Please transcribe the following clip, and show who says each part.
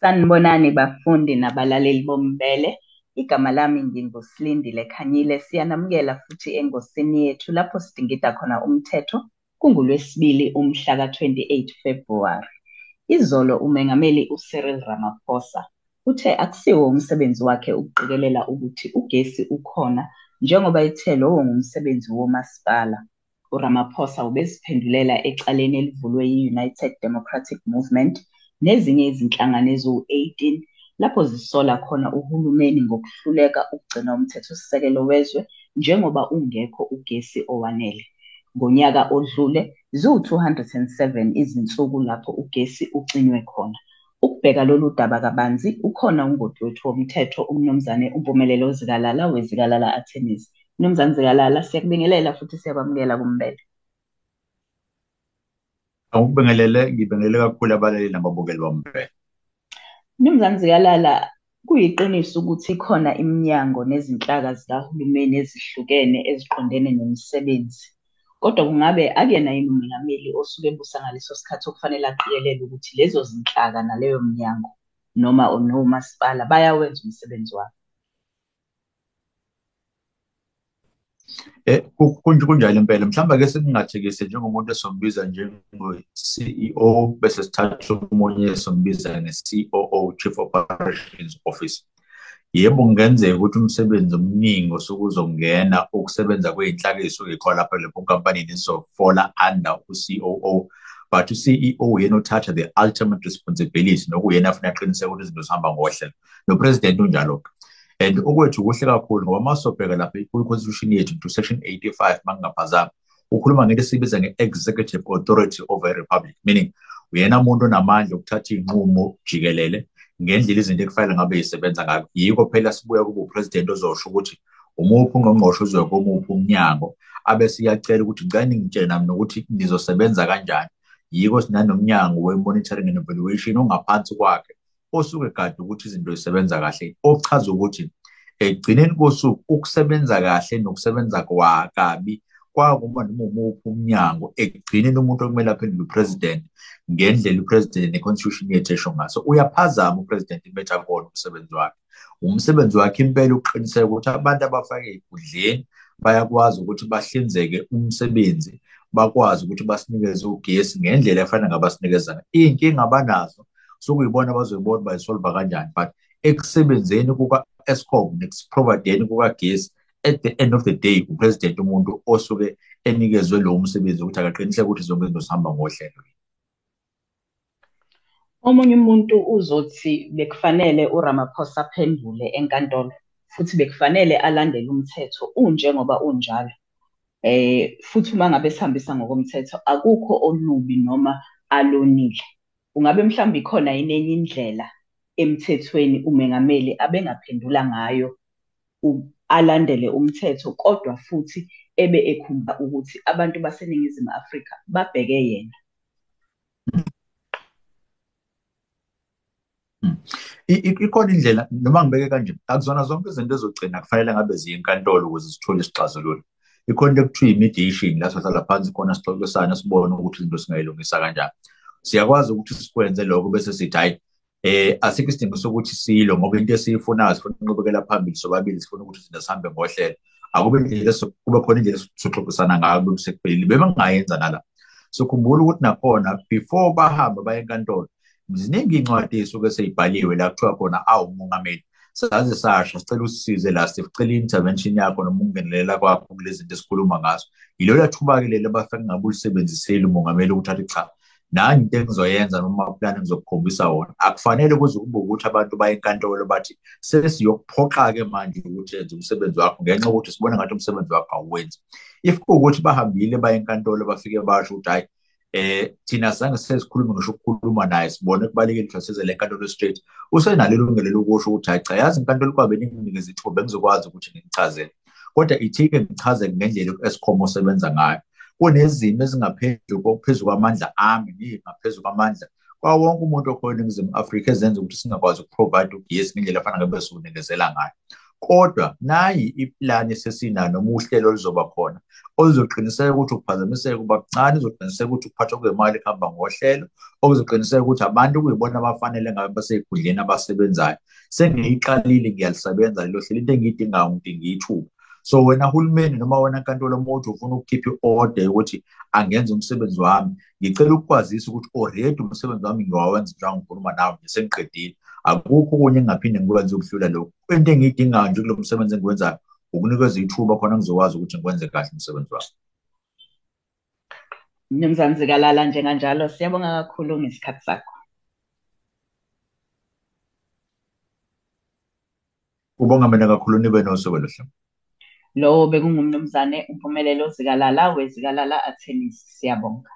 Speaker 1: Sanibonani bafundi nabalaleli bombele. Igama lami nginguSilindile Khanyile. Siyanamukela futhi engosini yethu lapho sidingida khona umthetho kungolwesibili umhla ka-28 February. Izolo umengameli uCyril Ramaphosa uthe akusiwo umsebenzi wakhe ukuqikelela ukuthi ugesi ukhona njengoba ethe lowo ngumsebenzi womasipala. URamaphosa ubeziphendulela ecaleni elivulwe yi-United Democratic Movement nezinye izinhlangano eziwu-18 lapho zisola khona uhulumeni ngokuhluleka ukugcina umthethosisekelo wezwe njengoba ungekho ugesi owanele. Ngonyaka odlule ziwu-207 izinsuku lapho ugesi ucinywe khona. Ukubheka lolu daba kabanzi ukhona ungoti wethu womthetho uMnumzane uMpumelelo Zikalala weZikalala Attorneys. Mnumzane Zikalala, siyakubingelela futhi siyakwamukela kumbele.
Speaker 2: Angikubingelele, ngibingelele kakhulu abalaleli nababukeli bombele.
Speaker 1: Mnumzane Zikalala, kuyiqiniso ukuthi ikhona iminyango nezinhlaka zikahulumeni ezihlukene eziqondene nomsebenzi. Kodwa kungabe akuyena yini umengameli osuke ebusa ngaleso sikhathi okufanele aqikelele ukuthi lezo zinhlaka naleyo minyango noma nomasipala bayawenza umsebenzi wabo?
Speaker 2: Eh kunjalo impela mhlawumbe ke singathekise njengomuntu esombiza njengo-CEO bese sithatha omunye sombiza nge-COO Chief Operations Officer. Yebo kungenzeka ukuthi umsebenzi omningi osuke uzongena ukusebenza kwey'nhlaka ey'suke y'khona lapha lepo nkampanini izofola under u-COO but u-CEO uyena othatha the ultimate responsibility. nokuyena afuna aqiniseke ukuthi izinto zihamba ngohlelo nopresident unjalo-ke and okwethu kuhle kakhulu ngoba uma sobheka lapha kwi-constitution yethu to section 85 mangingaphazami ukhuluma ngento esibiza nge-executive authority of a republic meaning uyena muntu onamandla okuthatha iy'nqumo jikelele ngendlela izinto ekufanele ngabe yisebenza ngayo. Yiko phela sibuya kuba upresident ozosho ukuthi umuphi ungqongqoshe uzoya komuphi umnyango abe siyacela ukuthi ngicela ningitshele nami nokuthi nizosebenza kanjani. Yiko sinanomnyango we-monitoring and evaluation ongaphansi kwakhe osuke kade ukuthi izinto zisebenza kahle okuchaza ukuthi ekugcineni kosuku ukusebenza kahle nokusebenza kwakabi. Kwakuma noma umuphi umnyango ekugcineni umuntu okumele aphendule upresident ngendlela upresident ne-constitution yethu esho ngaso uyaphazama upresident imetha kona umsebenzi wakhe. Umsebenzi wakhe impela uqiniseka ukuthi abantu abafake ey'khundleni bayakwazi ukuthi bahlinzeke umsebenzi bakwazi ukuthi basinikeze ugesi ngendlela efanele ngabasinikeza ngayo iy'nkinga abanazo sokuyibona abazoyibona bayisolva kanjani but ekusebenzeni kuka-escom nekuprovideni kukagesi at the end of the day upresident umuntu osuke enikezwe lowo msebenzi ukuthi akaqiniseke ukuthi zonke izinto zihamba ngohlelo
Speaker 1: Omunye umuntu uzothi bekufanele uRamaphosa aphendule enkantolo futhi bekufanele alandele umthetho unjengoba unjalo. Eh futhi uma ngabe sihambisa ngokomthetho akukho olubi noma alonile. Ungabe mhlawumbe ikhona yini enye indlela emthethweni umengameli abengaphendula ngayo alandele umthetho kodwa futhi ebe ekhumba ukuthi abantu baseNingizimu Afrika babheke yena.
Speaker 2: ikhona indlela noma ngibeke kanje akuzona zonke izinto ezogcina kufanele ngabe ziye enkantolo ukuze sithole isixazululo ikhona into ekuthiwa i-mediation la sihlala phansi khona sixoxisana sibone ukuthi izinto singayilungisa kanjani siyakwazi ukuthi sikwenze lokho bese sithi hayi eh asikho isidingo sokuthi silo ngoba into esiyifunayo sifuna inqubekela phambili sobabili sifuna ukuthi izinto zihambe ngohlelo. Akube indlela kube khona indlela soxoxisana ngayo besekuphelile bebengayenza nala. Sikhumbula ukuthi nakhona before bahamba baye enkantolo ziningi iy'ncwadi ey'suke sey'bhaliwe la kuthiwa khona awu umongameli saze sasha sicela usisize la sicela i-intervention yakho noma ukungenelela kwakho kule zinto esikhuluma ngazo. Yilola thuba-ke leli abafake ngabe ulisebenziseli umongameli ukuthi athi cha nani into engizoyenza noma plan engizokukhombisa wona. Akufanele kuze kube ukuthi abantu baye enkantolo bathi sesiyokuphoqa-ke manje ukuthi yenze umsebenzi wakho ngenxa yokuthi sibona ngathi umsebenzi wakho awuwenzi. If kuwukuthi bahambile baye enkantolo bafike basho ukuthi hhayi eh thina zange sesikhulume ngisho ukukhuluma naye sibone kubalekile ukuthi asize le nkantolo straight. Usenalo ilungelo lokusho ukuthi hayi cha yazi inkantolo kwabe ninginikeza ithuba bengizokwazi ukuthi ngichazele. Kodwa ithike ngichaze ngendlela escom osebenza ngayo. Kunezimo ezingaphezu phezu kwamandla ami ngingaphezu kwamandla kwawo wonke umuntu okhona eNingizimu Afrika ezenza ukuthi singakwazi ukuprovide ugesi ngendlela afana ngabe siwunikezela ngayo. Kodwa nayi iplani esesinayo noma uhlelo oluzoba khona oluzoqiniseka ukuthi ukuphazamiseka kuba kuncane izoqiniseka ukuthi ukuphathwa kwemali kuhamba ngohlelo okuzoqiniseka ukuthi abantu okuyibona abafanele ngabe basey'khundleni abasebenzayo. Sengiyiqalile ngiyalisebenza lelo hlelo into engiyidingayo ngidinga ithuba so wena hulumeni noma wena nkantolo uma uthi ufuna ukukhipha i-order yokuthi angenza umsebenzi wami ngicela ukukwazisa ukuthi already umsebenzi wami ngiwawenza njengoba ngikhuluma nawe nje sengiqedile akukho okunye engingaphinde ngikwenze ukudlula lokhu into engiyidingayo nje kulo msebenzi engiwenzayo ukunikeza ithuba khona ngizokwazi ukuthi ngikwenze kahle umsebenzi wami
Speaker 1: Mnumzane Zikalala njenganjalo siyabonga kakhulu ngesikhathi sakho.
Speaker 2: Ubonga mina kakhulu nibe nosuku oluhle.
Speaker 1: Lo bekungumnumzane uMpumelelo Zikalala wezikalala Attorneys siyabonga.